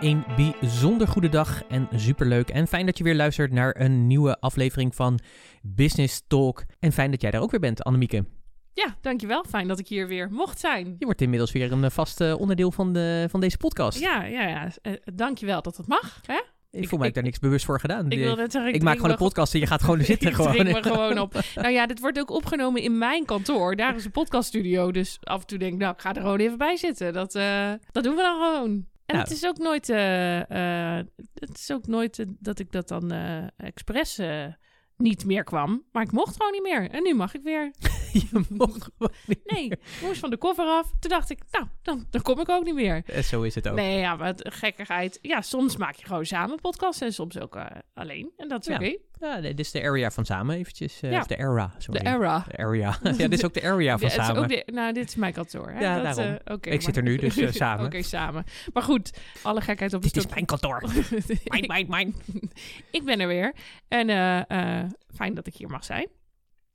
Een bijzonder goede dag en superleuk en fijn dat je weer luistert naar een nieuwe aflevering van Business Talk. En fijn dat jij daar ook weer bent, Annemieke. Ja, dankjewel. Fijn dat ik hier weer mocht zijn. Je wordt inmiddels weer een eh, vast eh, onderdeel van, de, van deze podcast. Ja, ja, ja. Uh, dankjewel dat het mag. Hè? Ik voel mij daar niks bewust voor gedaan. Ik, wil ik, maak gewoon een podcast en je gaat gewoon zitten. ik gewoon. me gewoon op. Nou ja, dit wordt ook opgenomen in mijn kantoor. Daar is een podcaststudio. Dus af en toe denk ik, nou, ik ga er gewoon even bij zitten. Dat, uh, dat doen we dan gewoon. En Nou. het is ook nooit, uh, uh, het is ook nooit uh, dat ik dat dan expres niet meer kwam. Maar ik mocht gewoon niet meer. En nu mag ik weer. je mocht gewoon niet Nee, ik moest van de koffer af. Toen dacht ik, nou, dan, dan kom ik ook niet meer. En zo is het ook. Nee, ja, maar gekkigheid. Ja, soms maak je gewoon samen podcasts en soms ook alleen. En dat is Ja. oké. Ja, dit is de area van samen eventjes. eh, Ja. Of de era, sorry. De era. De area. ja, dit is ook de area van Ja, samen. ook de- nou, dit is mijn kantoor. Hè? Ja, dat, daarom. oké, Ik zit er nu, dus, eh, samen. Oké, samen. Maar goed, alle gekheid op een Dit is mijn kantoor. Mijn, mijn, mijn. ik ben er weer. En fijn dat ik hier mag zijn.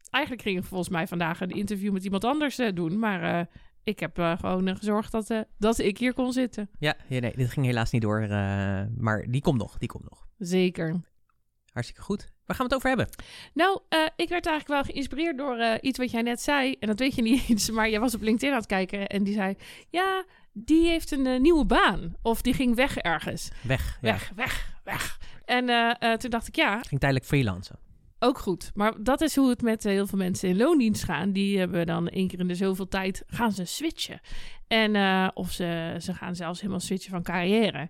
Eigenlijk ging ik volgens mij vandaag een interview met iemand anders doen. Maar ik heb gewoon gezorgd dat, dat ik hier kon zitten. Ja, nee, dit ging helaas niet door. maar die komt nog, die komt nog. Zeker. Hartstikke goed. Waar gaan we het over hebben? Nou, eh, ik werd eigenlijk wel geïnspireerd door eh, iets wat jij net zei. En dat weet je niet eens, maar jij was op LinkedIn aan het kijken. En die zei, ja, die heeft een eh, nieuwe baan. Of die ging weg ergens. Weg. Ja. Weg, weg, weg. En toen dacht ik, ja, Ging tijdelijk freelancen. ook goed. Maar dat is hoe het met heel veel mensen in loondienst gaan. Die hebben dan één keer in de zoveel tijd, gaan ze switchen. En, of ze, ze gaan zelfs helemaal switchen van carrière.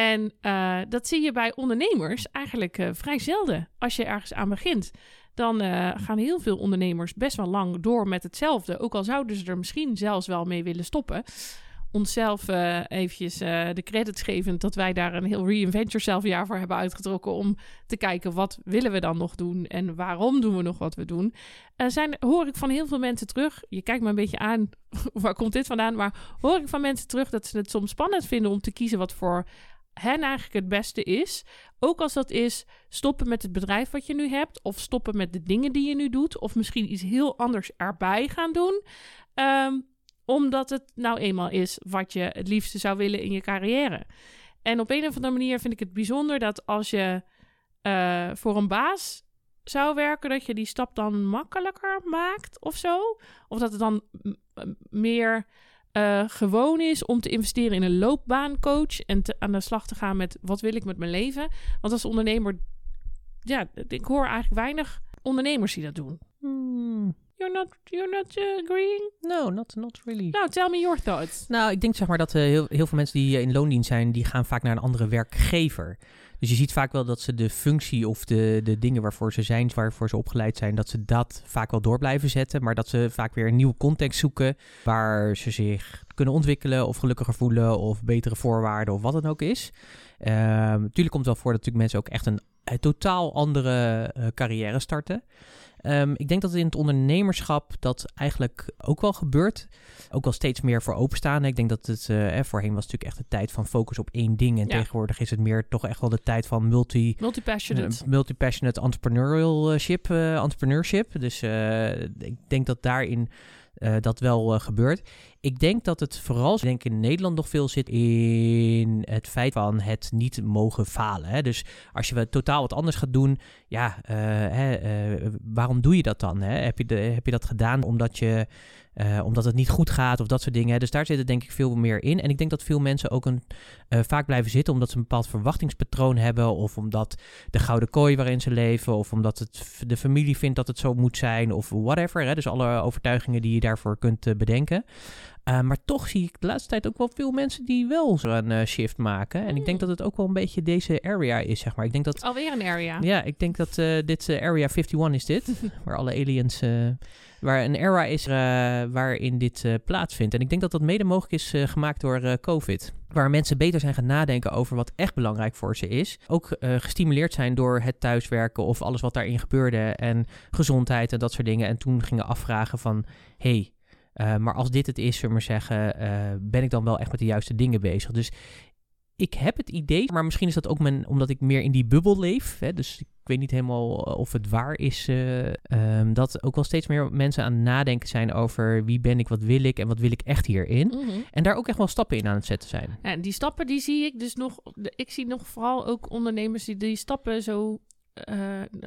En eh, dat zie je bij ondernemers eigenlijk eh, vrij zelden. Als je ergens aan begint, dan eh, gaan heel veel ondernemers best wel lang door met hetzelfde. Ook al zouden ze er misschien zelfs wel mee willen stoppen. Onszelf eventjes de credits gevend dat wij daar een heel Reinvent Yourself jaar voor hebben uitgetrokken. Om te kijken wat willen we dan nog doen en waarom doen we nog wat we doen. Zijn, hoor ik van heel veel mensen terug. Je kijkt me een beetje aan, waar komt dit vandaan? Maar hoor ik van mensen terug dat ze het soms spannend vinden om te kiezen wat voor hen eigenlijk het beste is. Ook als dat is stoppen met het bedrijf wat je nu hebt. Of stoppen met de dingen die je nu doet. Of misschien iets heel anders erbij gaan doen. Ehm, omdat het nou eenmaal is wat je het liefste zou willen in je carrière. En op een of andere manier vind ik het bijzonder dat als je eh, voor een baas zou werken, dat je die stap dan makkelijker maakt of zo. Of dat het dan meer eh, gewoon is om te investeren in een loopbaancoach en te, aan de slag te gaan met wat wil ik met mijn leven. Want als ondernemer, ja, ik hoor eigenlijk weinig ondernemers die dat doen. You're not, you're not uh, agreeing? No, not, not really. Nou, tell me your thoughts. Nou, ik denk zeg maar dat eh, heel, heel veel mensen die eh, in loondienst zijn, die gaan vaak naar een andere werkgever. Dus je ziet vaak wel dat ze de functie of de, de dingen waarvoor ze zijn, waarvoor ze opgeleid zijn, dat ze dat vaak wel door blijven zetten. Maar dat ze vaak weer een nieuwe context zoeken waar ze zich kunnen ontwikkelen of gelukkiger voelen of betere voorwaarden of wat het ook is. Ehm natuurlijk komt het wel voor dat natuurlijk mensen ook echt een, totaal andere eh, carrière starten. Ehm, ik denk dat in het ondernemerschap dat eigenlijk ook wel gebeurt. Ook wel steeds meer voor openstaan. Ik denk dat het eh, voorheen was natuurlijk echt de tijd van focus op één ding. En Ja. tegenwoordig is het meer toch echt wel de tijd van multi, Multi-passionate. eh, multi-passionate entrepreneurship, eh, entrepreneurship. Dus ik denk dat daarin dat wel gebeurt. Ik denk dat het vooral, ik denk in Nederland nog veel zit in het feit van het niet mogen falen. Hè? Dus als je totaal wat anders gaat doen, ja, uh, hè, uh, waarom doe je dat dan? Hè? Heb, je de, heb je dat gedaan omdat je uh, omdat het niet goed gaat of dat soort dingen. Dus daar zit het denk ik veel meer in. En ik denk dat veel mensen ook een, vaak blijven zitten omdat ze een bepaald verwachtingspatroon hebben. Of omdat de gouden kooi waarin ze leven. Of omdat het, de familie vindt dat het zo moet zijn. Of whatever. Hè? Dus alle overtuigingen die je daarvoor kunt uh, bedenken. maar toch zie ik de laatste tijd ook wel veel mensen die wel zo'n shift maken. En ik denk Hmm. dat het ook wel een beetje deze area is, zeg maar. Ik denk dat, Alweer een area. ja, ik denk dat dit Area 51 is dit. waar alle aliens waar een era is waarin dit plaatsvindt. En ik denk dat dat mede mogelijk is gemaakt door COVID. Waar mensen beter zijn gaan nadenken over wat echt belangrijk voor ze is. Ook gestimuleerd zijn door het thuiswerken of alles wat daarin gebeurde. En gezondheid en dat soort dingen. En toen gingen afvragen van, hey, maar als dit het is, zullen we maar zeggen, ben ik dan wel echt met de juiste dingen bezig? Dus ik heb het idee, maar misschien is dat ook mijn, omdat ik meer in die bubbel leef. Hè, dus ik weet niet helemaal of het waar is. Uh, um, dat ook wel steeds meer mensen aan het nadenken zijn over wie ben ik, wat wil ik en wat wil ik echt hierin. Mm -hmm. En daar ook echt wel stappen in aan het zetten zijn. Ja, die stappen die zie ik dus nog. Ik zie nog vooral ook ondernemers die die stappen zo uh,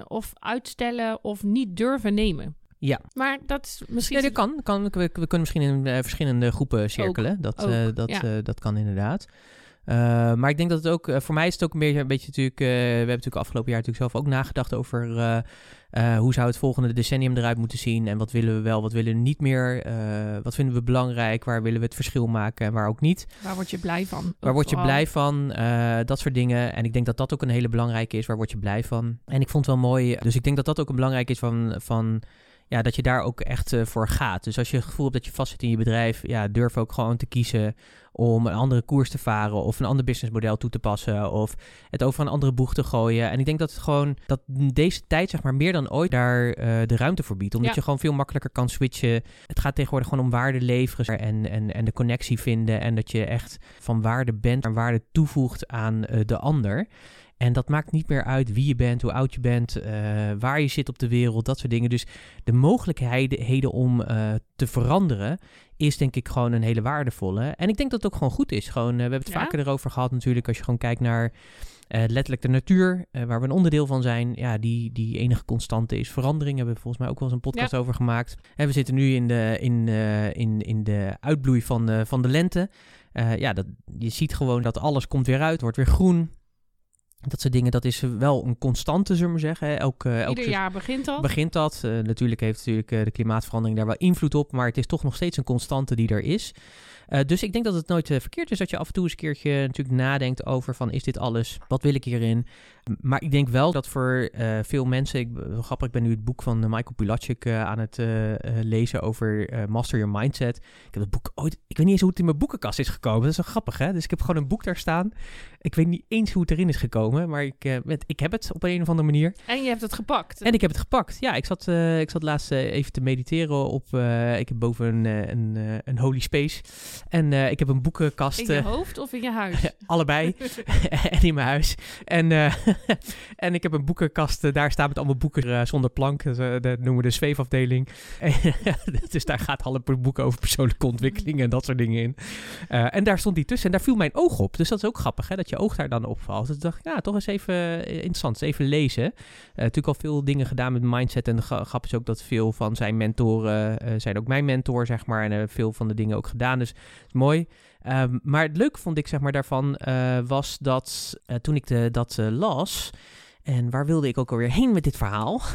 of uitstellen of niet durven nemen. Ja. Maar dat is misschien. Ja, dat kan. kan. We, we kunnen misschien in uh, verschillende groepen cirkelen. Ook, dat, ook, uh, dat, ja. uh, dat kan inderdaad. Uh, maar ik denk dat het ook, uh, voor mij is het ook een beetje, een beetje natuurlijk, uh, we hebben natuurlijk afgelopen jaar natuurlijk zelf ook nagedacht over hoe zou het volgende decennium eruit moeten zien en wat willen we wel, wat willen we niet meer, wat vinden we belangrijk, waar willen we het verschil maken en waar ook niet. Waar word je blij van? Waar word je blij van, dat soort dingen. En ik denk dat dat ook een hele belangrijke is, waar word je blij van. En ik vond het wel mooi, dus ik denk dat dat ook een belangrijk is van... van ja, dat je daar ook echt uh, voor gaat. Dus als je het gevoel hebt dat je vastzit in je bedrijf, ja, durf ook gewoon te kiezen om een andere koers te varen of een ander businessmodel toe te passen of het over een andere boeg te gooien. En ik denk dat het gewoon dat deze tijd zeg maar meer dan ooit daar uh, de ruimte voor biedt, omdat Ja. je gewoon veel makkelijker kan switchen. Het gaat tegenwoordig gewoon om waarde leveren en, en, en de connectie vinden en dat je echt van waarde bent en waarde toevoegt aan uh, de ander. En dat maakt niet meer uit wie je bent, hoe oud je bent, uh, waar je zit op de wereld, dat soort dingen. Dus de mogelijkheden om uh, te veranderen is denk ik gewoon een hele waardevolle. En ik denk dat het ook gewoon goed is. Gewoon, uh, we hebben het Ja. vaker erover gehad natuurlijk, als je gewoon kijkt naar letterlijk de natuur, waar we een onderdeel van zijn. Ja, die, die enige constante is verandering. Hebben we volgens mij ook wel eens een podcast Ja. over gemaakt. En we zitten nu in de, in, in, in de uitbloei van, van de lente. Ja, dat, je ziet gewoon dat alles komt weer uit, wordt weer groen. Dat soort dingen, dat is wel een constante, zullen we zeggen. Elk, uh, elk Ieder jaar begint dat. begint dat. Uh, natuurlijk heeft natuurlijk, uh, de klimaatverandering daar wel invloed op, maar het is toch nog steeds een constante die er is. Uh, dus ik denk dat het nooit uh, verkeerd is dat je af en toe eens een keertje natuurlijk nadenkt over van is dit alles, wat wil ik hierin? Maar ik denk wel dat voor uh, veel mensen, ik, grappig, ik ben nu het boek van Michael Pilatschik aan het lezen over Master Your Mindset. Ik heb het boek ooit, ik weet niet eens hoe het in mijn boekenkast is gekomen, dat is wel grappig hè. Dus ik heb gewoon een boek daar staan. Ik weet niet eens hoe het erin is gekomen, maar ik, met, ik heb het op een of andere manier. En je hebt het gepakt. En ik heb het gepakt. Ja, ik zat, ik zat laatst even te mediteren op. Ik heb boven een, een, een holy space. En ik heb een boekenkast. In je hoofd of in je huis? allebei. en in mijn huis. En, en ik heb een boekenkast. daar staan met allemaal boeken zonder plank. Dat noemen we de zweefafdeling. dus daar gaat alle boeken over persoonlijke ontwikkeling en dat soort dingen in. en daar stond die tussen. En daar viel mijn oog op. Dus dat is ook grappig, hè, dat je oog daar dan opvalt. Dus ik dacht, ja, toch eens even interessant. Even lezen. Natuurlijk al veel dingen gedaan met mindset. En de grap is ook dat veel van zijn mentoren uh, zijn ook mijn mentor, zeg maar. En uh, veel van de dingen ook gedaan. Dus mooi. Um, maar het leuke vond ik, zeg maar, daarvan uh, was dat toen ik de, dat las. En waar wilde ik ook alweer heen met dit verhaal?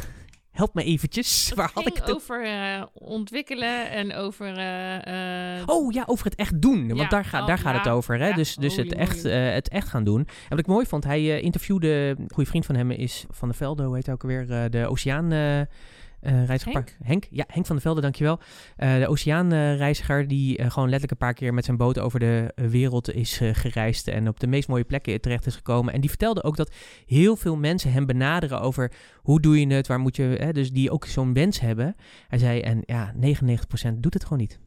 Help me eventjes. Het waar had ik het over ontwikkelen en over. Oh ja, over het echt doen. Want Ja. daar, ga, Oh, daar gaat ja. het over. Hè? Ja. Dus, dus het, echt, eh, het echt gaan doen. En wat ik mooi vond, hij eh, interviewde. Een goede vriend van hem is Van der Velde, hoe heet hij ook alweer? Eh, de Oceaan. Reiziger. Henk? Henk? Ja, Henk van der Velde, dankjewel. Eh de oceaanreiziger die eh, gewoon letterlijk een paar keer met zijn boot over de wereld is gereisd en op de meest mooie plekken terecht is gekomen. En die vertelde ook dat heel veel mensen hem benaderen over hoe doe je het, waar moet je, hè, dus die ook zo'n wens hebben. Hij zei, en ja, 99% doet het gewoon niet.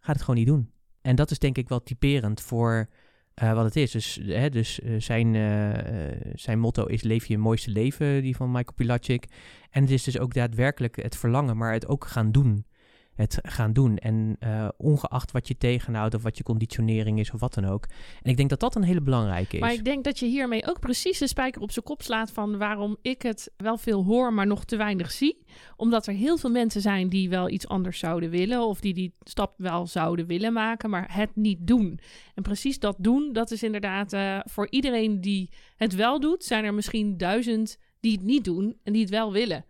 Gaat het gewoon niet doen. En dat is denk ik wel typerend voor eh, wat het is. Dus, hè, dus eh, zijn, eh, eh, zijn motto is leef je mooiste leven, die van Michael Pilatschik. En het is dus ook daadwerkelijk het verlangen, maar het ook gaan doen. Het gaan doen. En uh, ongeacht wat je tegenhoudt of wat je conditionering is of wat dan ook. En ik denk dat dat een hele belangrijke is. Maar ik denk dat je hiermee ook precies de spijker op zijn kop slaat van waarom ik het wel veel hoor, maar nog te weinig zie. Omdat er heel veel mensen zijn die wel iets anders zouden willen of die die stap wel zouden willen maken, maar het niet doen. En precies dat doen, dat is inderdaad uh, voor iedereen die het wel doet, zijn er misschien duizend die het niet doen en die het wel willen.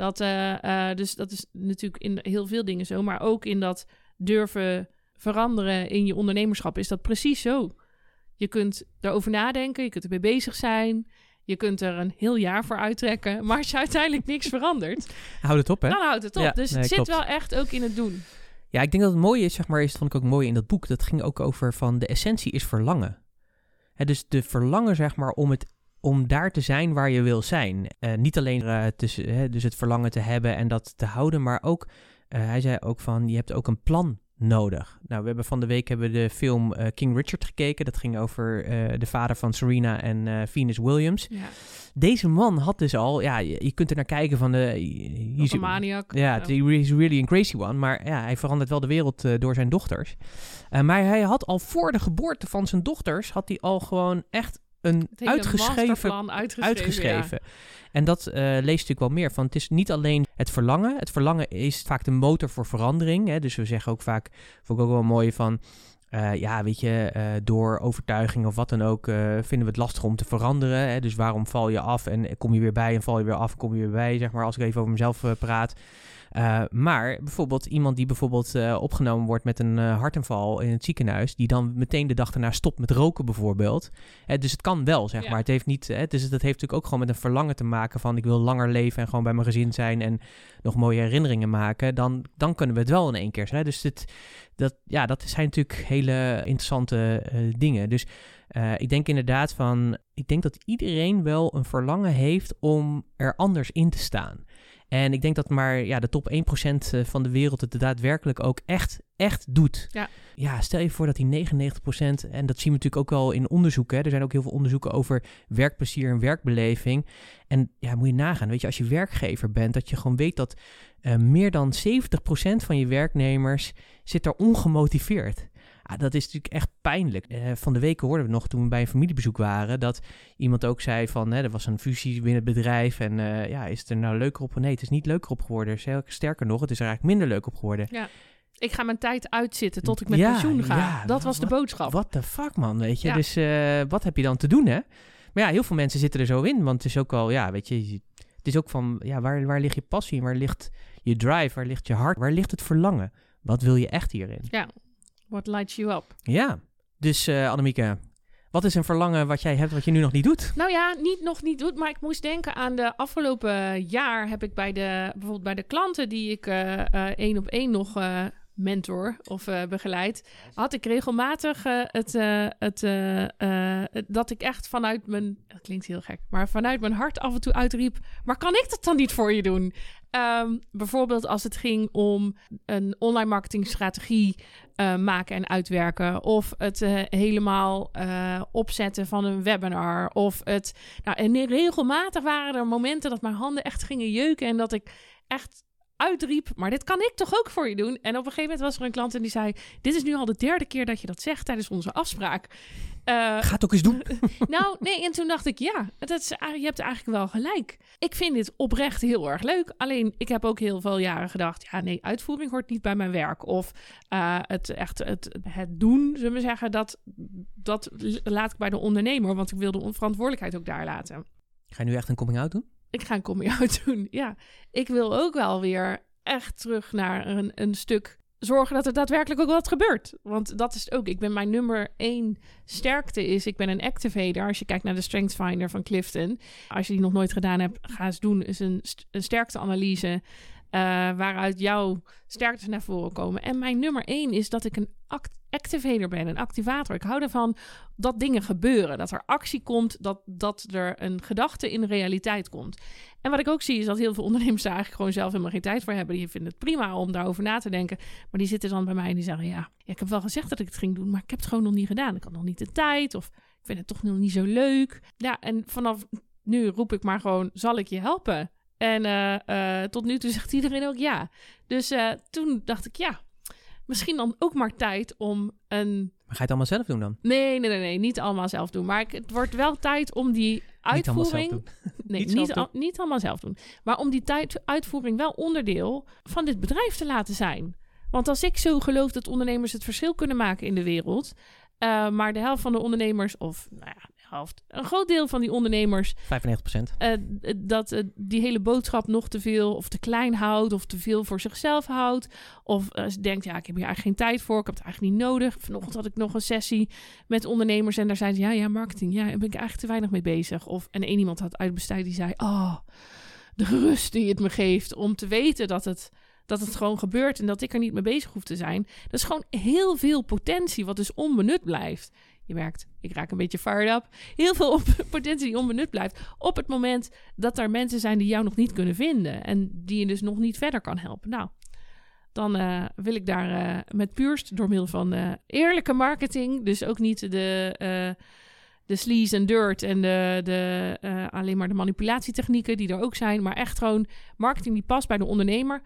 Dat, uh, dus dat is natuurlijk in heel veel dingen zo, maar ook in dat durven veranderen in je ondernemerschap is dat precies zo. Je kunt erover nadenken, je kunt ermee bezig zijn. Je kunt er een heel jaar voor uittrekken. Maar als je uiteindelijk niks verandert... Houd het op, hè? Dan houdt het op. dus het zit wel echt ook in het doen. Ja, ik denk dat het mooie is, zeg maar, is, dat vond ik ook mooi in dat boek. Dat ging ook over van de essentie is verlangen. Hè, dus de verlangen, zeg maar, om het om daar te zijn waar je wil zijn. Uh, niet alleen uh, tussen, dus het verlangen te hebben en dat te houden, maar ook, uh, hij zei ook van, je hebt ook een plan nodig. Nou, we hebben van de week hebben we de film King Richard gekeken. Dat ging over de vader van Serena en Venus Williams. Ja. Deze man had dus al, ja, je, je kunt er naar kijken van de... He's een maniac. Ja, he's really a crazy one. Maar ja, hij verandert wel de wereld door zijn dochters. maar hij had al voor de geboorte van zijn dochters, had hij al gewoon echt een uitgeschreven, uitgeschreven. uitgeschreven. En dat uh, leest natuurlijk wel meer van. Het is niet alleen het verlangen. Het verlangen is vaak de motor voor verandering. Hè? Dus we zeggen ook vaak, vond ik ook wel mooi van. Uh, ja, weet je, uh, door overtuiging of wat dan ook vinden we het lastig om te veranderen. Hè? Dus waarom val je af en kom je weer bij en val je weer af en kom je weer bij, zeg maar, als ik even over mezelf praat. Uh, maar bijvoorbeeld iemand die bijvoorbeeld uh, opgenomen wordt met een uh, hartaanval in het ziekenhuis, die dan meteen de dag daarna stopt met roken bijvoorbeeld. dus het kan wel, zeg maar. Het heeft niet, hè, dus dat heeft natuurlijk ook gewoon met een verlangen te maken van ik wil langer leven en gewoon bij mijn gezin zijn en nog mooie herinneringen maken. Dan, dan kunnen we het wel in één keer. Hè? Dus het, dat, ja, dat zijn natuurlijk hele interessante dingen. Dus ik denk inderdaad van, ik denk dat iedereen wel een verlangen heeft om er anders in te staan. En ik denk dat maar ja, de top 1% eh, van de wereld het daadwerkelijk ook echt, echt doet. Ja. ja, stel je voor dat die 99%, en dat zien we natuurlijk ook wel in onderzoeken. Hè, er zijn ook heel veel onderzoeken over werkplezier en werkbeleving. En ja, moet je nagaan, weet je, als je werkgever bent, dat je gewoon weet dat uh, meer dan 70% van je werknemers zit er ongemotiveerd. Ah, dat is natuurlijk echt pijnlijk. Uh, van de week hoorden we nog toen we bij een familiebezoek waren dat iemand ook zei van hè, er was een fusie binnen het bedrijf en uh, ja, is het er nou leuker op? Nee, het is niet leuker op geworden. Sterker nog, het is er eigenlijk minder leuk op geworden. Ja. Ik ga mijn tijd uitzitten tot ik met pensioen ga. Ja, dat was de boodschap. Wat de fuck, man, weet je. Dus uh, wat heb je dan te doen, hè? Maar ja, heel veel mensen zitten er zo in. Want het is ook al, ja, weet je... Het is ook van, ja, waar, waar ligt je passie? Waar ligt je drive? Waar ligt je hart? Waar ligt het verlangen? Wat wil je echt hierin? Ja, What lights you up? Ja, dus uh, Annemieke, wat is een verlangen wat jij hebt wat je nu nog niet doet? Nou ja, niet nog niet doet, maar ik moest denken aan de afgelopen jaar heb ik bij de bijvoorbeeld bij de klanten die ik uh, één op één nog uh, mentor of begeleid, had ik regelmatig het, het, dat ik echt vanuit mijn, dat klinkt heel gek, maar vanuit mijn hart af en toe uitriep, maar kan ik dat dan niet voor je doen? Um, bijvoorbeeld als het ging om een online marketingstrategie uh, maken en uitwerken. Of het uh, helemaal uh, opzetten van een webinar. Of het. Nou, en regelmatig waren er momenten dat mijn handen echt gingen jeuken. En dat ik echt uitriep, maar dit kan ik toch ook voor je doen? En op een gegeven moment was er een klant en die zei: Dit is nu al de derde keer dat je dat zegt tijdens onze afspraak. Uh, Ga het ook eens doen. nou, nee, en toen dacht ik: Ja, dat is, je hebt eigenlijk wel gelijk. Ik vind dit oprecht heel erg leuk. Alleen, ik heb ook heel veel jaren gedacht: Ja, nee, uitvoering hoort niet bij mijn werk. Of uh, het echt het, het doen, zullen we zeggen, dat, dat laat ik bij de ondernemer, want ik wil de verantwoordelijkheid ook daar laten. Ga je nu echt een coming-out doen? Ik ga een coming-out doen. Ja, ik wil ook wel weer echt terug naar een, een stuk zorgen dat er daadwerkelijk ook wat gebeurt. Want dat is het ook. Ik ben mijn nummer één sterkte is, ik ben een activator. Als je kijkt naar de Strength Finder van Clifton. Als je die nog nooit gedaan hebt, ga eens doen. Is een, een sterkteanalyse uh, waaruit jouw sterktes naar voren komen. En mijn nummer één is dat ik een act activator ben, een activator. Ik hou ervan dat dingen gebeuren, dat er actie komt, dat, dat er een gedachte in realiteit komt. En wat ik ook zie is dat heel veel ondernemers daar eigenlijk gewoon zelf helemaal geen tijd voor hebben. Die vinden het prima om daarover na te denken. Maar die zitten dan bij mij en die zeggen: ja, ik heb wel gezegd dat ik het ging doen, maar ik heb het gewoon nog niet gedaan. Ik had nog niet de tijd of ik vind het toch nog niet zo leuk. Ja, en vanaf nu roep ik maar gewoon: zal ik je helpen? En uh, tot nu toe zegt iedereen ook ja. Dus toen dacht ik, ja, misschien dan ook maar tijd om een... Maar ga je het allemaal zelf doen dan? Nee, nee, nee, nee niet allemaal zelf doen. Maar het wordt wel tijd om die uitvoering... Niet nee, niet, niet, al, niet, allemaal zelf doen. Maar om die tijd, uitvoering wel onderdeel van dit bedrijf te laten zijn. Want als ik zo geloof dat ondernemers het verschil kunnen maken in de wereld... Maar de helft van de ondernemers, of nou ja, een groot deel van die ondernemers, 95%, uh, dat uh, die hele boodschap nog te veel of te klein houdt of te veel voor zichzelf houdt. Of denkt, ja, ik heb hier eigenlijk geen tijd voor, ik heb het eigenlijk niet nodig. Vanochtend had ik nog een sessie met ondernemers en daar zeiden ze, ja, ja, marketing, ja, daar ben ik eigenlijk te weinig mee bezig. Of, en één iemand had uitbesteed die zei, oh, de rust die het me geeft om te weten dat het dat het gewoon gebeurt en dat ik er niet mee bezig hoef te zijn. Dat is gewoon heel veel potentie wat dus onbenut blijft. Je merkt, ik raak een beetje fired up. Heel veel potentie die onbenut blijft. Op het moment dat er mensen zijn die jou nog niet kunnen vinden. En die je dus nog niet verder kan helpen. Nou, dan uh, wil ik daar uh, met puurst door middel van uh, eerlijke marketing. Dus ook niet de, de sleaze en dirt en de, de, alleen maar de manipulatietechnieken die er ook zijn. Maar echt gewoon marketing die past bij de ondernemer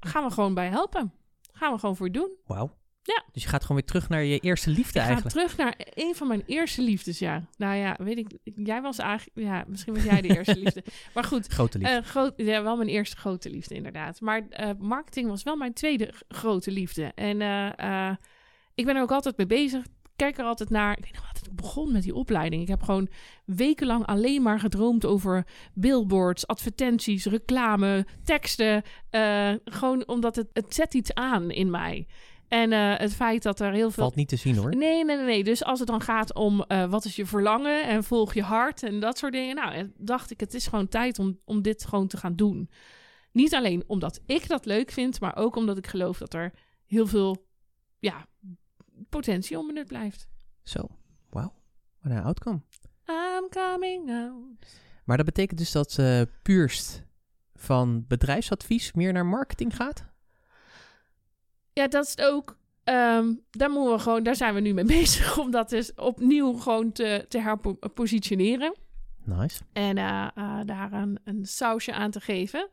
gaan we gewoon bij helpen. Gaan we gewoon voor doen. Wauw. Ja. Dus je gaat gewoon weer terug naar je eerste liefde ik eigenlijk. ga terug naar een van mijn eerste liefdes, ja. Nou ja, weet ik, jij was eigenlijk, ja, misschien was jij de eerste liefde. Maar goed. Grote liefde. Uh, groot, ja, wel mijn eerste grote liefde, inderdaad. Maar uh, marketing was wel mijn tweede grote liefde. En uh, ik ben er ook altijd mee bezig kijk er altijd naar. Ik weet nog wat ik begon met die opleiding. Ik heb gewoon wekenlang alleen maar gedroomd over billboards, advertenties, reclame, teksten. Gewoon omdat het, het zet iets aan in mij. En uh, het feit dat er heel veel. Valt niet te zien hoor. Nee, nee, nee. nee. Dus als het dan gaat om uh, wat is je verlangen en volg je hart en dat soort dingen. Nou, dacht ik, het is gewoon tijd om, om dit gewoon te gaan doen. Niet alleen omdat ik dat leuk vind, maar ook omdat ik geloof dat er heel veel ja, potentie onbenut blijft. Zo, wauw. Wat een outcome. I'm coming out. Maar dat betekent dus dat uh, Puurst van bedrijfsadvies meer naar marketing gaat? Ja, dat is het ook. Um, daar, moeten we gewoon, daar zijn we nu mee bezig om dat dus opnieuw gewoon te, te herpositioneren. Nice. En uh, uh, daar een, een sausje aan te geven.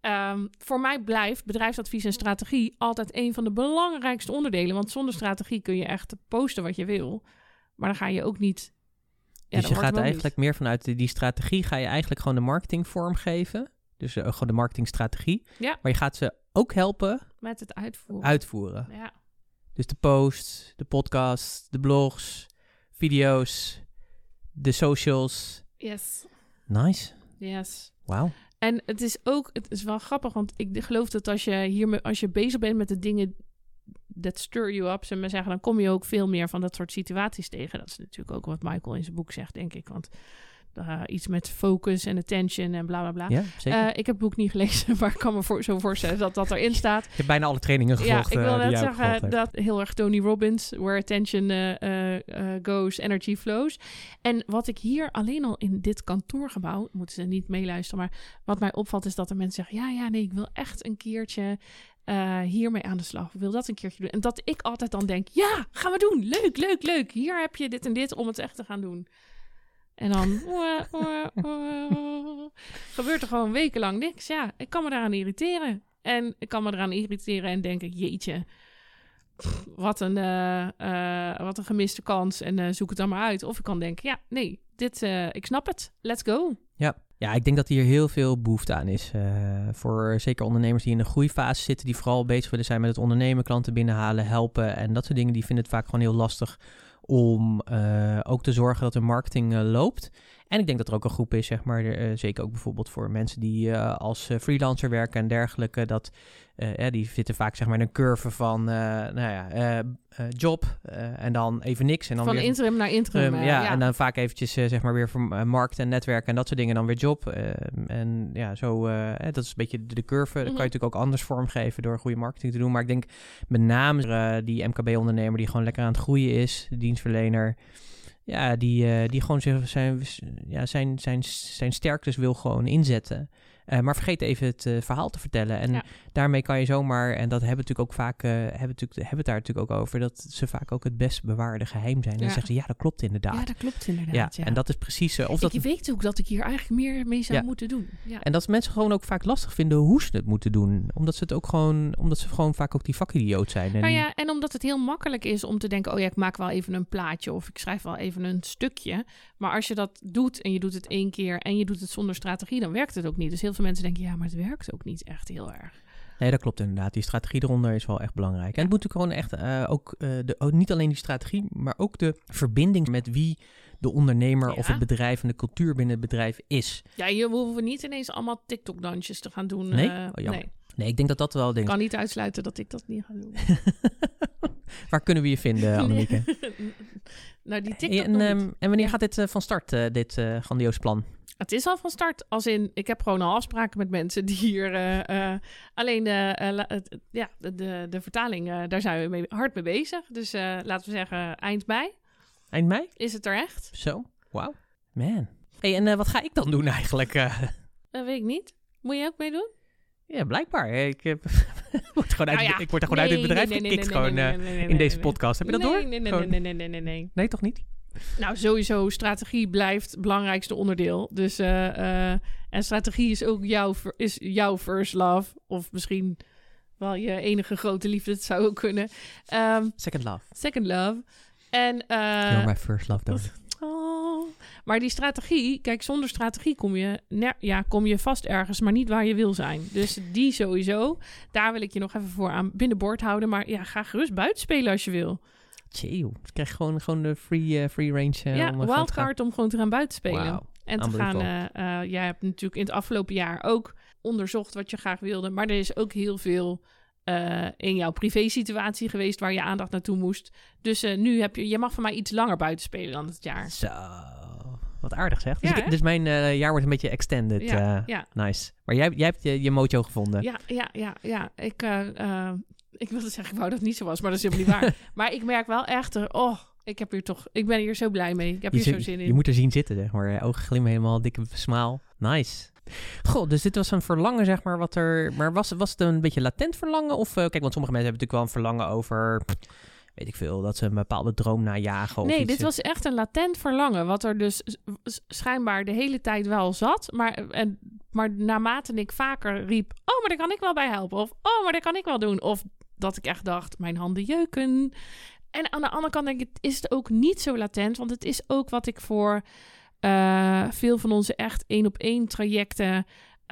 Um, voor mij blijft bedrijfsadvies en strategie altijd een van de belangrijkste onderdelen. Want zonder strategie kun je echt posten wat je wil. Maar dan ga je ook niet. Ja, dus je gaat eigenlijk meer vanuit die strategie, ga je eigenlijk gewoon de marketing vormgeven. Dus uh, gewoon de marketingstrategie. Ja. Maar je gaat ze ook helpen. Met het uitvoeren. Uitvoeren. Ja. Dus de posts, de podcasts, de blogs, video's, de socials. Yes. Nice. Yes. Wauw. En het is ook, het is wel grappig, want ik geloof dat als je hier, als je bezig bent met de dingen dat stir you up, zullen we zeggen, dan kom je ook veel meer van dat soort situaties tegen. Dat is natuurlijk ook wat Michael in zijn boek zegt, denk ik. Want uh, iets met focus en attention en bla bla bla. Ja, zeker. Uh, ik heb het boek niet gelezen, maar ik kan me voor, zo voorstellen dat dat erin staat. Je hebt bijna alle trainingen gevolgd. Ja, ik wil uh, net zeggen dat heel erg Tony Robbins, where attention goes, energy flows. En wat ik hier alleen al in dit kantoorgebouw, moeten ze niet meeluisteren, maar wat mij opvalt is dat er mensen zeggen, ja, ja, nee, ik wil echt een keertje uh, hiermee aan de slag. Ik wil dat een keertje doen. En dat ik altijd dan denk, ja, gaan we doen. Leuk, leuk, leuk. Hier heb je dit en dit om het echt te gaan doen. En dan gebeurt er gewoon wekenlang niks. Ja, ik kan me daaraan irriteren. En ik kan me eraan irriteren en denken, jeetje, wat een, uh, uh, wat een gemiste kans. En uh, zoek het dan maar uit. Of ik kan denken, ja, nee, dit, ik snap het. Let's go. Ja. ja, ik denk dat hier heel veel behoefte aan is. voor zeker ondernemers die in een groeifase zitten. Die vooral bezig willen zijn met het ondernemen, klanten binnenhalen, helpen. En dat soort dingen. Die vinden het vaak gewoon heel lastig om uh, ook te zorgen dat de marketing uh, loopt. En ik denk dat er ook een groep is, zeg maar, uh, zeker ook bijvoorbeeld voor mensen die als freelancer werken en dergelijke, dat ja, die zitten vaak zeg maar in een curve van, nou ja, job en dan even niks. En dan van weer, interim naar interim. ja, ja, en dan vaak eventjes zeg maar weer voor markt en netwerk en dat soort dingen, dan weer job. en ja, zo, dat is een beetje de, de curve. Mm -hmm. Dat kan je natuurlijk ook anders vormgeven door goede marketing te doen. Maar ik denk met name die MKB-ondernemer die gewoon lekker aan het groeien is, dienstverlener ja, die, uh, die gewoon zijn, ja, zijn, zijn, zijn sterktes wil gewoon inzetten. Eh, maar vergeet even het eh, verhaal te vertellen. En Ja. daarmee kan je zomaar, en dat hebben we natuurlijk ook vaak, eh, hebben, natuurlijk, hebben het daar natuurlijk ook over, dat ze vaak ook het best bewaarde geheim zijn. En dan Ja. zeggen ze, ja, dat klopt inderdaad. Ja, dat klopt inderdaad. Ja, en dat is precies. Of dat, ik weet ook dat ik hier eigenlijk meer mee zou moeten doen. Ja. en dat mensen gewoon ook vaak lastig vinden hoe ze het moeten doen. Omdat ze het ook gewoon, omdat ze gewoon vaak ook die vakidioot zijn. En Nou ja, en omdat het heel makkelijk is om te denken: oh ja, ik maak wel even een plaatje of ik schrijf wel even een stukje. Maar als je dat doet en je doet het één keer en je doet het zonder strategie, dan werkt het ook niet. Dus heel veel mensen denken: ja, maar het werkt ook niet echt heel erg. Nee, dat klopt inderdaad. Die strategie eronder is wel echt belangrijk. En het moet natuurlijk gewoon echt eh, ook, eh, de, ook niet alleen die strategie, maar ook de verbinding met wie de ondernemer of het bedrijf en de cultuur binnen het bedrijf is. Ja, je hoeven niet ineens allemaal TikTok-dansjes te gaan doen. Nee? eh, Oh, nee. Nee, ik denk dat dat wel Ik ding kan niet uitsluiten dat ik dat niet ga doen. Waar kunnen we je vinden, Annemieke? nou, die TikTok en, ehm, en wanneer gaat dit van start, dit grandioos plan? Het is al van start. Als in, ik heb gewoon al afspraken met mensen die hier... eh, eh, alleen het- het- ja, de, de, de vertaling, daar zijn we mee, hard mee bezig. Dus laten we zeggen, eind mei Eind mei? is het er echt. Zo, wauw. Man. Hey, en wat ga ik dan doen eigenlijk? Dat weet ik niet. Moet je ook meedoen? ja, blijkbaar. Ik, heb, word gewoon uit, Nou ja, ik word er gewoon uit het bedrijf nee, nee, gekikt gewoon in deze podcast. Heb je dat nee, door? Nee, nee, nee, nee, nee, nee, nee. Nee, toch niet? Nou, sowieso, strategie blijft het belangrijkste onderdeel. Dus, eh, eh, en strategie is ook jouw, is jouw first love. Of misschien wel je enige grote liefde, het zou ook kunnen. Ehm, Second love. second love. En, eh, You're my first love, darling. oh. Maar die strategie, kijk, zonder strategie kom je, ja, kom je vast ergens, maar niet waar je wil zijn. Dus die sowieso. Daar wil ik je nog even voor aan binnenboord houden. Maar ja, ga gerust buiten spelen als je wil. Joh. Ik krijg gewoon, gewoon de free, eh, free range. eh, ja, om, eh, wildcard om gewoon te gaan buiten spelen. En te gaan, jij hebt natuurlijk in het afgelopen jaar ook onderzocht wat je graag wilde. Maar er is ook heel veel in jouw privé-situatie geweest waar je aandacht naartoe moest. Dus nu heb je, je mag van mij iets langer buiten spelen dan het jaar. Zo, wat aardig zeg. Dus, Ja, ik- dus mijn jaar wordt een beetje extended. Ja, ja, Nice. Maar jij, jij hebt je, je mojo gevonden. ja, ja, ja, ja. Ik, ik wilde zeggen, ik wou dat het niet zo was, maar dat is helemaal niet waar. maar ik merk wel echt, eh, oh, ik heb hier toch, ik ben hier zo blij mee. Ik heb je, hier zo zin in. je moet er zien zitten, zeg maar. Ogen glimmen helemaal, dikke smaal. Nice. Goh, dus dit was een verlangen, zeg maar, wat er... Maar was, was het een beetje latent verlangen? Of, eh, kijk, want sommige mensen hebben natuurlijk wel een verlangen over... Weet ik veel, dat ze een bepaalde droom najagen of Nee, iets. dit was echt een latent verlangen, wat er dus schijnbaar de hele tijd wel zat. Maar, en, maar naarmate ik vaker riep, oh, maar daar kan ik wel bij helpen. Of, oh, maar daar kan ik wel doen. Of dat ik echt dacht, mijn handen jeuken. En aan de andere kant denk ik, is het ook niet zo latent. Want het is ook wat ik voor eh, veel van onze echt één-op-één trajecten eh,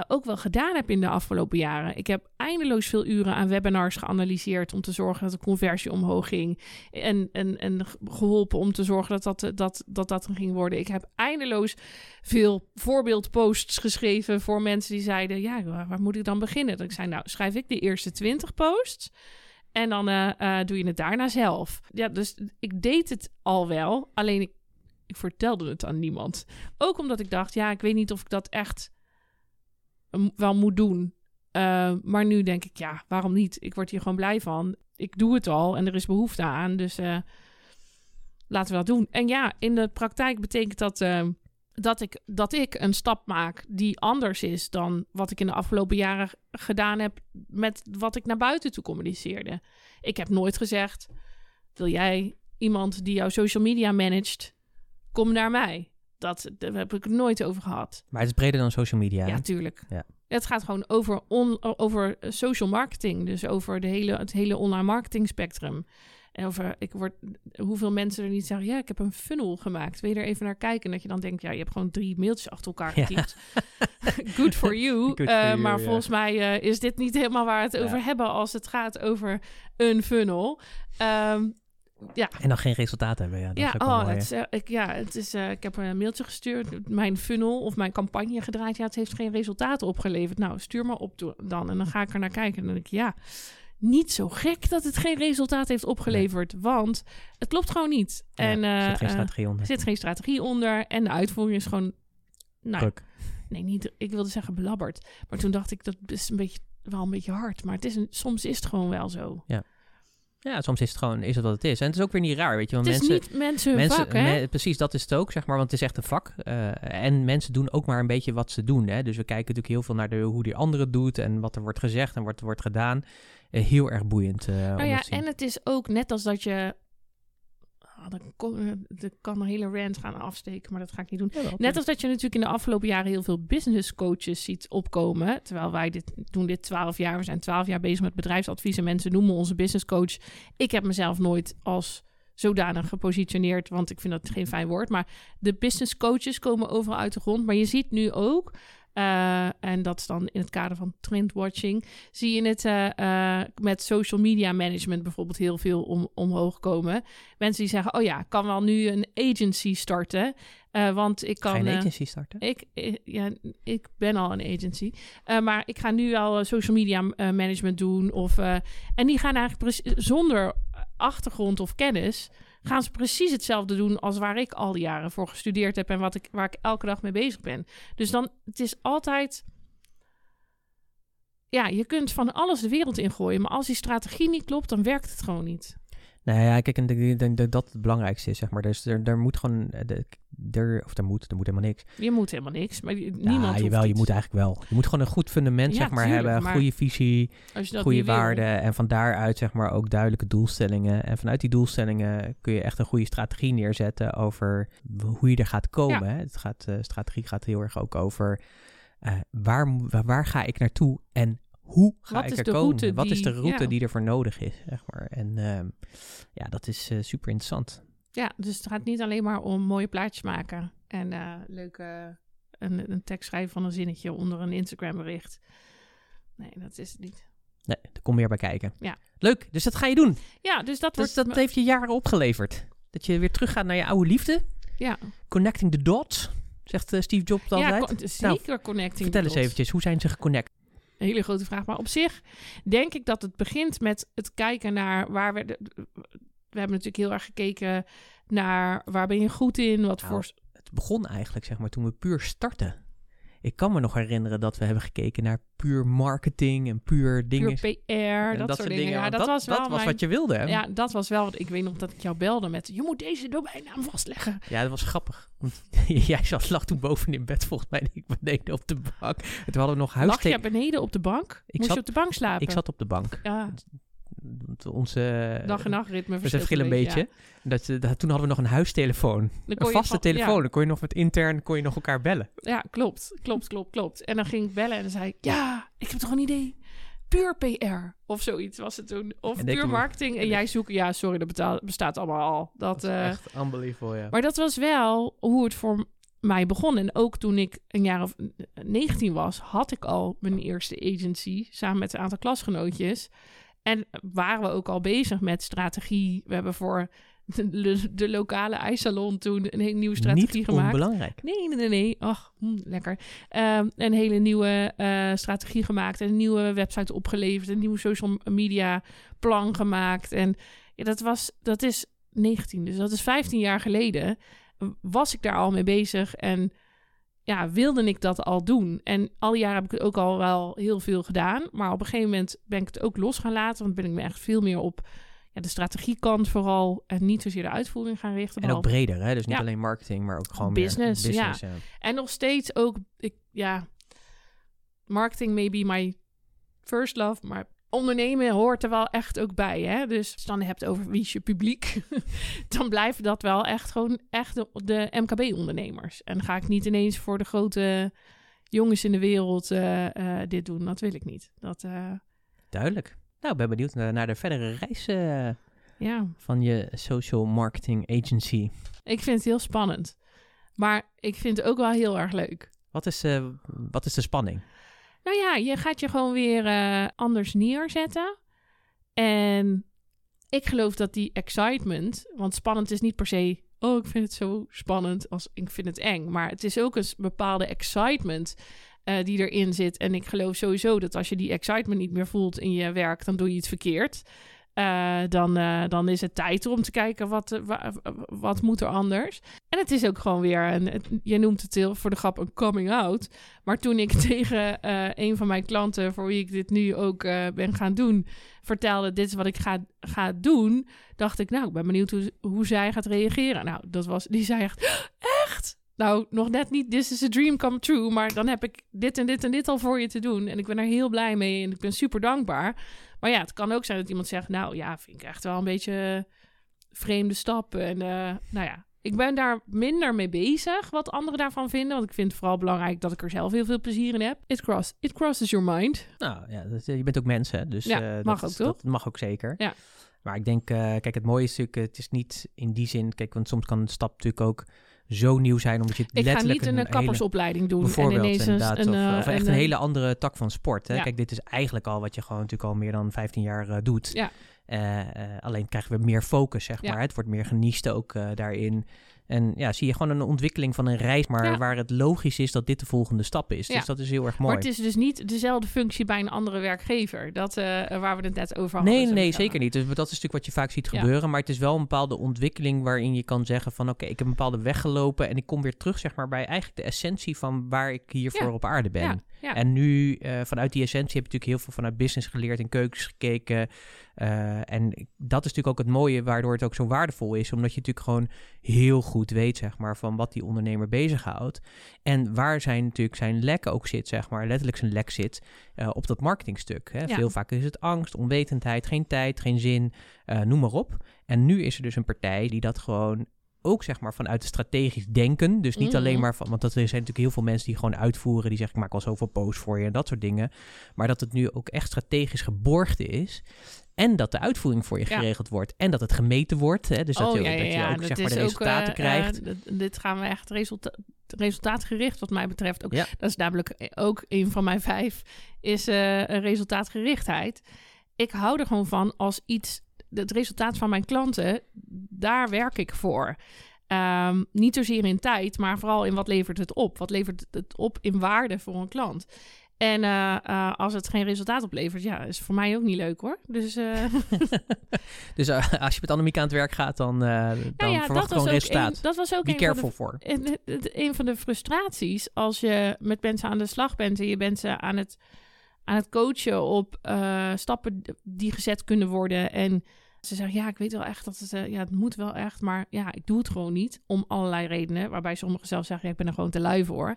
ook wel gedaan heb in de afgelopen jaren. Ik heb eindeloos veel uren aan webinars geanalyseerd om te zorgen dat de conversie omhoog ging. En, en, en geholpen om te zorgen dat dat, dat, dat dat er ging worden. Ik heb eindeloos veel voorbeeldposts geschreven voor mensen die zeiden: Ja, waar, moet ik dan beginnen? Dat ik zei: Nou, schrijf ik de eerste 20 posts. En dan eh, eh, doe je het daarna zelf. Ja, dus ik deed het al wel. Alleen ik, ik vertelde het aan niemand. Ook omdat ik dacht: Ja, ik weet niet of ik dat echt eh, wel moet doen. Uh, maar nu denk ik, ja, waarom niet? Ik word hier gewoon blij van. Ik doe het al en er is behoefte aan. Dus uh, laten we dat doen. En ja, in de praktijk betekent dat uh, dat, ik, dat ik een stap maak die anders is dan wat ik in de afgelopen jaren gedaan heb met wat ik naar buiten toe communiceerde. Ik heb nooit gezegd: wil jij iemand die jouw social media managt, kom naar mij. Dat, daar heb ik het nooit over gehad. Maar het is breder dan social media. Ja, tuurlijk. Ja. Het gaat gewoon over, on, over social marketing. Dus over de hele, het hele online marketing spectrum. En over ik word, hoeveel mensen er niet zeggen... ja, ik heb een funnel gemaakt. Wil je er even naar kijken? En dat je dan denkt, ja, je hebt gewoon drie mailtjes achter elkaar getypt. Ja. Good for you. Good for uh, you maar volgens mij uh, is dit niet helemaal waar we het over hebben... als het gaat over een funnel. Um, ja. En dan geen resultaat hebben. Ja, dat ja, is oh, het is, uh, ik, ja het is, uh, ik heb een mailtje gestuurd, mijn funnel of mijn campagne gedraaid. Ja, het heeft geen resultaten opgeleverd. Nou, stuur maar op dan. En dan ga ik er naar kijken. En dan denk ik, ja, niet zo gek dat het geen resultaat heeft opgeleverd. Nee. Want het klopt gewoon niet. Ja, en, er zit geen strategie onder. Er zit geen strategie onder. En de uitvoering is gewoon... Nou, Druk. nee, niet, ik wilde zeggen belabberd. Maar toen dacht ik, dat is een beetje, wel een beetje hard. Maar het is een, soms is het gewoon wel zo. Ja. Ja, soms is het gewoon is het wat het is. En het is ook weer niet raar, weet je. Want het is mensen, niet mensen hun mensen vak, hè? me- precies, dat is het ook, zeg maar. Want het is echt een vak. Eh, en mensen doen ook maar een beetje wat ze doen. Hè? Dus we kijken natuurlijk heel veel naar de, hoe die andere het doet en wat er wordt gezegd en wat er wordt gedaan. Eh, heel erg boeiend. Nou dat ja, en het is ook net als dat je... Ah, dan kon, ik kan een hele rant gaan afsteken, maar dat ga ik niet doen. Net als dat je natuurlijk in de afgelopen jaren heel veel business coaches ziet opkomen. Terwijl wij dit doen dit 12 jaar. We zijn 12 jaar bezig met bedrijfsadvies. En mensen noemen onze business coach. Ik heb mezelf nooit als zodanig gepositioneerd. Want ik vind dat geen fijn woord. Maar de business coaches komen overal uit de grond. Maar je ziet nu ook. Eh, en dat is dan in het kader van trendwatching. Zie je het eh, eh, met social media management bijvoorbeeld heel veel om, omhoog komen. Mensen die zeggen: Oh ja, ik kan wel nu een agency starten. want ik kan. Ga je een eh, agency starten? ik, eh, ja, ik ben al een agency. Maar ik ga nu al social media management doen. Of, en die gaan eigenlijk zonder achtergrond of kennis... gaan ze precies hetzelfde doen als waar ik al die jaren voor gestudeerd heb... en wat ik, waar ik elke dag mee bezig ben. Dus dan, het is altijd... Ja, je kunt van alles de wereld ingooien... maar als die strategie niet klopt, dan werkt het gewoon niet. Nou ja, kijk, en ik denk dat dat het belangrijkste is, zeg maar. Dus er, er moet gewoon, eh, er, of er moet, er moet helemaal niks. Je moet helemaal niks, maar Ja, niemand hoeft jawel, je moet eigenlijk wel. Je moet gewoon een goed fundament, Ja, zeg maar, tuurlijk, hebben. maar goede visie, goede wil- waarden. En van daaruit, zeg maar, ook duidelijke doelstellingen. En vanuit die doelstellingen kun je echt een goede strategie neerzetten over hoe je er gaat komen. Hè? Het gaat, eh, strategie gaat heel erg ook over eh, waar, waar ga ik naartoe en hoe ga Wat ik is er de komen? route Wat is die- de route ja. die ervoor nodig is, zeg maar. En ehm, ja, dat is eh, super interessant. Ja, dus het gaat niet alleen maar om mooie plaatjes maken en eh leuke een, een tekst schrijven van een zinnetje onder een Instagram bericht. Nee, dat is het niet. Nee, er komt meer bij kijken. Ja. Leuk, dus dat ga je doen. Ja, dus dat Dus wordt... dat heeft je jaren opgeleverd. Dat je weer teruggaat naar je oude liefde. ja, Connecting the dots, zegt eh, Steve Jobs altijd. ja zeker connecting. Vertel eens eventjes, hoe zijn ze geconnect? Een hele grote vraag. Maar op zich denk ik dat het begint met het kijken naar waar we... de- we hebben natuurlijk heel erg gekeken naar waar ben je goed in, wat Nou, voor... Het begon eigenlijk, zeg maar, toen we puur startten. Ik kan me nog herinneren dat we hebben gekeken naar puur marketing en puur dingen. Puur PR, en dat, soort dingen. Ja, dat, was wel dat was wat je wilde. Hè? Ja, dat was wel... wat Ik weet nog dat ik jou belde met... Je moet deze domeinnaam vastleggen. Ja, dat was grappig. Want jij zat lag toen boven in bed, volgens mij, en ik beneden op de bank. En toen hadden we nog Lag huis. je beneden op de bank? Ik Moest zat- je op de bank slapen? Ik zat op de bank. Ja, Onze dag en nachtritme We verschilt verschillen een beetje. Dat, eh, dat, toen hadden we nog een huistelefoon. Een vaste van- telefoon. Ja, Dan kon je nog met intern kon je nog elkaar bellen. ja, klopt. Klopt, klopt, klopt. En dan ging ik bellen en dan zei ik... Ja, ik heb toch een idee. Puur PR. Of zoiets was het toen. Of En puur marketing. En jij zoekt... Ja, sorry, dat betaal- bestaat allemaal al. Dat, eh, echt unbelievable, ja. Maar dat was wel hoe het voor mij begon. En ook toen ik een jaar of 19 was, had ik al mijn eerste agency samen met een aantal klasgenootjes. En waren we ook al bezig met strategie. We hebben voor de, de lokale ijssalon toen een hele nieuwe strategie Niet gemaakt. onbelangrijk. Nee, nee, nee, nee. Ach, hm, lekker. Ehm, een hele nieuwe eh, strategie gemaakt. En een nieuwe website opgeleverd. Een nieuwe social media plan gemaakt. En ja, dat, was, dat is 19, dus dat is 15 jaar geleden. Was ik daar al mee bezig en ja, wilde ik dat al doen. En al die jaren heb ik het ook al wel heel veel gedaan. Maar op een gegeven moment ben ik het ook los gaan laten. Want ben ik me echt veel meer op ja, de strategiekant vooral. En niet zozeer de uitvoering gaan richten. En ook breder, hè? Dus niet Ja. alleen marketing, maar ook gewoon meer Business, ja. En nog steeds ook, ik, ja, marketing may be my first love, maar ondernemen hoort er wel echt ook bij. Hè? Dus als je dan hebt over wie is je publiek, dan blijven dat wel echt gewoon echt de, de MKB-ondernemers. En ga ik niet ineens voor de grote jongens in de wereld eh, eh, dit doen. Dat wil ik niet. Dat, eh, Duidelijk. Nou, ik ben benieuwd naar, naar de verdere reis ja, van je social marketing agency. ik vind het heel spannend. Maar ik vind het ook wel heel erg leuk. Wat is, wat is de spanning? Nou ja, je gaat je gewoon weer eh, anders neerzetten. En ik geloof dat die excitement, want spannend is niet per se, oh, ik vind het zo spannend als ik vind het eng. Maar het is ook een bepaalde excitement eh, die erin zit. En ik geloof sowieso dat als je die excitement niet meer voelt in je werk, dan doe je iets verkeerd. Eh, dan, eh, dan is het tijd om te kijken wat, wa- wat moet er anders. En het is ook gewoon weer, een, je noemt het heel voor de grap een coming out. Maar toen ik tegen een van mijn klanten, voor wie ik dit nu ook ben gaan doen, vertelde: Dit is wat ik ga, ga doen. Dacht ik, nou, ik ben benieuwd hoe, hoe zij gaat reageren. Nou, dat was, die zei Echt? Nou, nog net niet, this is a dream come true. Maar dan heb ik dit en dit en dit al voor je te doen. En ik ben er heel blij mee en ik ben super dankbaar. Maar ja, het kan ook zijn dat iemand zegt: Nou ja, vind ik echt wel een beetje vreemde stap. En eh, nou ja, ik ben daar minder mee bezig wat anderen daarvan vinden. Want ik vind het vooral belangrijk dat ik er zelf heel veel plezier in heb. It, cross, it crosses your mind. Nou ja, dat, je bent ook mensen, hè, dus Ja, eh, mag dat, ook, toch? Dat mag ook zeker. Ja. Maar ik denk, eh, kijk, het mooie is natuurlijk, het is niet in die zin, kijk, want soms kan een stap natuurlijk ook zo nieuw zijn, omdat je het Ik ga niet een, hele- kappersopleiding doen. Bijvoorbeeld, en ineens een, inderdaad. een, of, eh, of echt een, eh, hele andere tak van sport. Hè? Ja. Kijk, dit is eigenlijk al wat je gewoon natuurlijk al meer dan 15 jaar eh, doet. Ja. Alleen krijgen we meer focus, zeg Ja. maar. Het wordt meer geniest ook daarin. En ja, zie je gewoon een ontwikkeling van een reis, maar Ja. waar het logisch is dat dit de volgende stap is. Ja. Dus dat is heel erg mooi. Maar het is dus niet dezelfde functie bij een andere werkgever. Dat eh, waar we het net over hadden. Nee, nee, zeker niet. Dus dat is natuurlijk wat je vaak ziet Ja. gebeuren. Maar het is wel een bepaalde ontwikkeling waarin je kan zeggen van... oké, ik heb een bepaalde weg gelopen en ik kom weer terug zeg maar, bij eigenlijk de essentie van waar ik hiervoor op aarde ben. Ja. En nu, eh, vanuit die essentie heb je natuurlijk heel veel vanuit business geleerd, in keukens gekeken. Eh, en dat is natuurlijk ook het mooie, waardoor het ook zo waardevol is. Omdat je natuurlijk gewoon heel goed weet, zeg maar, van wat die ondernemer bezighoudt. En waar zijn natuurlijk zijn lek ook zit, zeg maar, letterlijk zijn lek zit eh, op dat marketingstuk. Hè. Ja. Veel vaker is het angst, onwetendheid, geen tijd, geen zin, noem maar op. En nu is er dus een partij die dat gewoon ook zeg maar vanuit het strategisch denken. Dus niet Mhm. alleen maar van, want dat er zijn natuurlijk heel veel mensen die gewoon uitvoeren, die zeggen ik maak al zoveel posts voor je en dat soort dingen. Maar dat het nu ook echt strategisch geborgd is. En dat de uitvoering voor je Ja. geregeld wordt. En dat het gemeten wordt. Hè? Dus dat, oh, je, ja, ja, dat je ja. ook Dat zeg maar, de ook, resultaten eh, krijgt. eh, dit- dit gaan we echt resulta resultaatgericht wat mij betreft. Ook, Ja. Dat is namelijk ook een van mijn vijf, is eh, resultaatgerichtheid. Ik hou er gewoon van als iets, het resultaat van mijn klanten, daar werk ik voor. Ehm, niet zozeer in tijd, maar vooral in wat levert het op? Wat levert het op in waarde voor een klant? En eh, eh, als het geen resultaat oplevert, ja, is voor mij ook niet leuk hoor. Dus eh, dus als je met Annemiek aan het werk gaat, dan, dan nou ja, verwacht gewoon resultaat. een- dat was ook Be een van de careful voor. En het- het- een van de frustraties als je met mensen aan de slag bent en je bent ze aan het, aan het coachen op stappen die gezet kunnen worden. En ze zeggen, ja, ik weet wel echt dat het, eh, ja, het moet wel echt, maar ja, ik doe het gewoon niet. Om allerlei redenen, waarbij sommigen zelf zeggen, ik ben er gewoon te lui voor.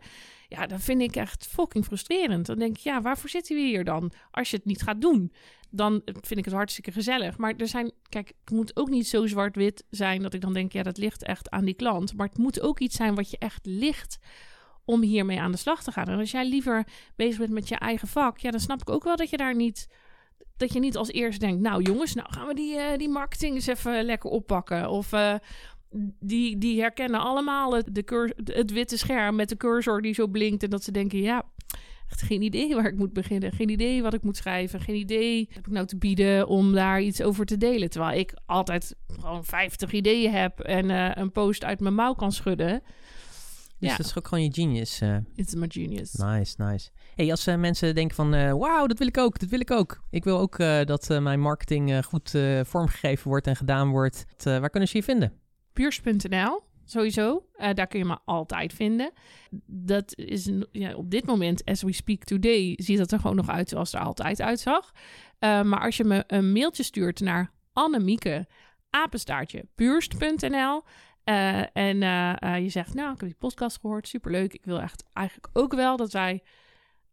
Ja, dat vind ik echt fucking frustrerend. Dan denk ik, ja, waarvoor zitten we hier dan? Als je het niet gaat doen, dan vind ik het hartstikke gezellig. Maar er zijn, kijk, het moet ook niet zo zwart-wit zijn dat ik dan denk, ja, dat ligt echt aan die klant. Maar het moet ook iets zijn wat je echt ligt om hiermee aan de slag te gaan. En als jij liever bezig bent met je eigen vak, ja, dan snap ik ook wel dat je daar niet, dat je niet als eerste denkt, nou jongens, nou gaan we die, eh, die marketing eens even lekker oppakken. Of eh, die, die herkennen allemaal het, de het witte scherm met de cursor die zo blinkt en dat ze denken, ja, echt geen idee waar ik moet beginnen. Geen idee wat ik moet schrijven. Geen idee heb ik nou te bieden om daar iets over te delen. Terwijl ik altijd gewoon 50 ideeën heb en eh, een post uit mijn mouw kan schudden. Dus Ja. dat is ook gewoon je genius. eh. It's my genius. Nice, nice. Hey, als eh, mensen denken van, eh, wauw, dat wil ik ook, dat wil ik ook. Ik wil ook dat mijn marketing goed vormgegeven wordt en gedaan wordt. Waar kunnen ze je vinden? Puurs.nl, sowieso. Daar kun je me altijd vinden. Dat is ja, op dit moment, as we speak today, ziet dat er gewoon nog uit zoals het er altijd uitzag. Maar als je me een mailtje stuurt naar Annemieke, apenstaartje, puurst.nl. eh, en eh, eh, je zegt, nou, ik heb die podcast gehoord, superleuk. Ik wil echt eigenlijk ook wel dat wij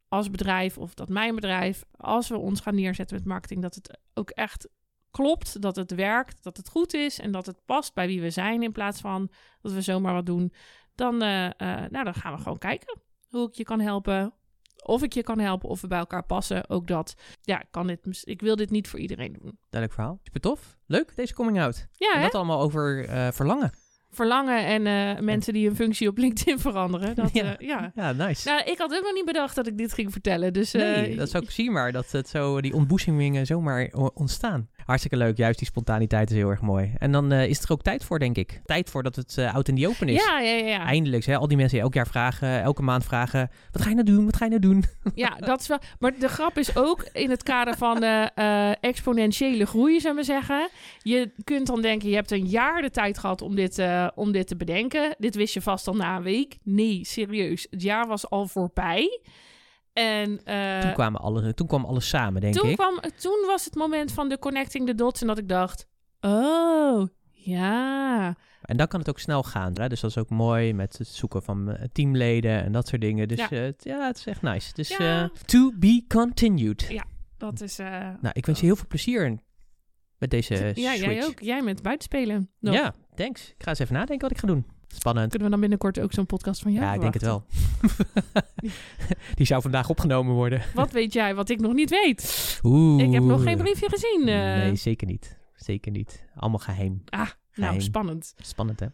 als bedrijf, of dat mijn bedrijf, als we ons gaan neerzetten met marketing, dat het ook echt klopt, dat het werkt, dat het goed is en dat het past bij wie we zijn in plaats van dat we zomaar wat doen, dan, nou, dan gaan we gewoon kijken hoe ik je kan helpen. Of ik je kan helpen of we bij elkaar passen. Ook dat. Ja, ik, kan dit, ik wil dit niet voor iedereen doen. Duidelijk verhaal. Super tof. Leuk, deze coming out. Ja, en hè? dat allemaal over eh, verlangen. Verlangen en eh, mensen die hun functie op LinkedIn veranderen. Dat, Ja. ja. ja. Ja, nice. Nou, ik had ook nog niet bedacht dat ik dit ging vertellen. Dus, eh, nee, dat is ook zie maar dat het zo, die ontboezemingen zomaar ontstaan. Hartstikke leuk. Juist die spontaniteit is heel erg mooi. En dan eh, is er ook tijd voor, denk ik. Tijd voor dat het uh, oud in die open is. Ja, ja, ja. Eindelijk. Hè? Al die mensen die elk jaar vragen, elke maand vragen... Wat ga je nou doen? Wat ga je nou doen? Ja, dat is wel... Maar de grap is ook in het kader van uh, exponentiële groei, zou ik maar zeggen. Je kunt dan denken, je hebt een jaar de tijd gehad om dit, om dit te bedenken. Dit wist je vast al na een week. Nee, serieus. Het jaar was al voorbij. En, uh, toen, kwamen alle, toen kwam alles samen, denk toen ik. Kwam, toen was het moment van de connecting the dots en dat ik dacht, oh, ja. En dan kan het ook snel gaan. Hè? Dus dat is ook mooi met het zoeken van eh, teamleden en dat soort dingen. Dus ja, uh, ja het is echt nice. Dus ja. to be continued. Ja, dat is... nou, ik wens je heel veel plezier met deze Ja, switch. jij ook. Jij met buitenspelen. Nog. Ja, thanks. Ik ga eens even nadenken wat ik ga doen. Spannend. Kunnen we dan binnenkort ook zo'n podcast van jou Ja, ik denk het wel. Die zou vandaag opgenomen worden. Wat weet jij wat ik nog niet weet? Oeh. Ik heb nog geen briefje gezien. Uh... Nee, zeker niet. Zeker niet. Allemaal geheim. Ah, geheim. nou, spannend. Spannend, hè?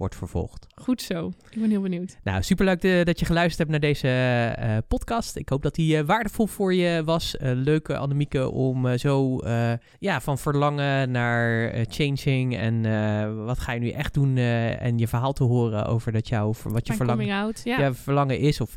Wordt vervolgd. Goed zo. Ik ben heel benieuwd. Nou, superleuk de, dat je geluisterd hebt naar deze uh, podcast. Ik hoop dat die uh, waardevol voor je was. Uh, leuke, Annemieke, om zo ja, van verlangen naar changing en wat ga je nu echt doen en je verhaal te horen over dat jou, wat je verlangen, coming out, ja. ja, verlangen is of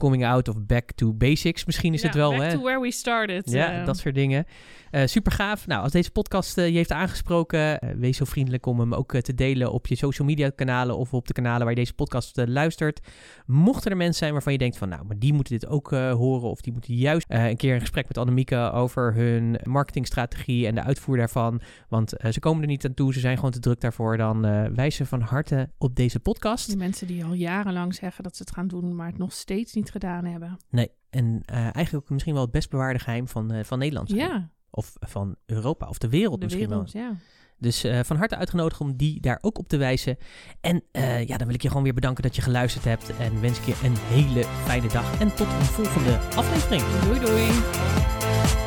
coming out of back to basics misschien is ja, het wel. Back hè? to where we started. Ja, dat soort dingen. Uh, super gaaf. Nou, als deze podcast uh, je heeft aangesproken, uh, wees zo vriendelijk om hem ook te delen op je social media kanalen of op de kanalen waar je deze podcast luistert. Mochten er mensen zijn waarvan je denkt van, nou, maar die moeten dit ook horen of die moeten juist een keer een gesprek met Annemieke over hun marketingstrategie en de uitvoer daarvan, want ze komen er niet aan toe, ze zijn gewoon te druk daarvoor, dan wijs ze van harte op deze podcast. Die mensen die al jarenlang zeggen dat ze het gaan doen, maar het nog steeds niet gedaan hebben. Nee, en eigenlijk ook misschien wel het best bewaarde geheim van, van Nederland. Ja. Of van Europa of de wereld de misschien wereld, wel. Ja. Dus uh, van harte uitgenodigd om die daar ook op te wijzen. En uh, ja, dan wil ik je gewoon weer bedanken dat je geluisterd hebt. En wens ik je een hele fijne dag. En tot een volgende aflevering. Doei doei.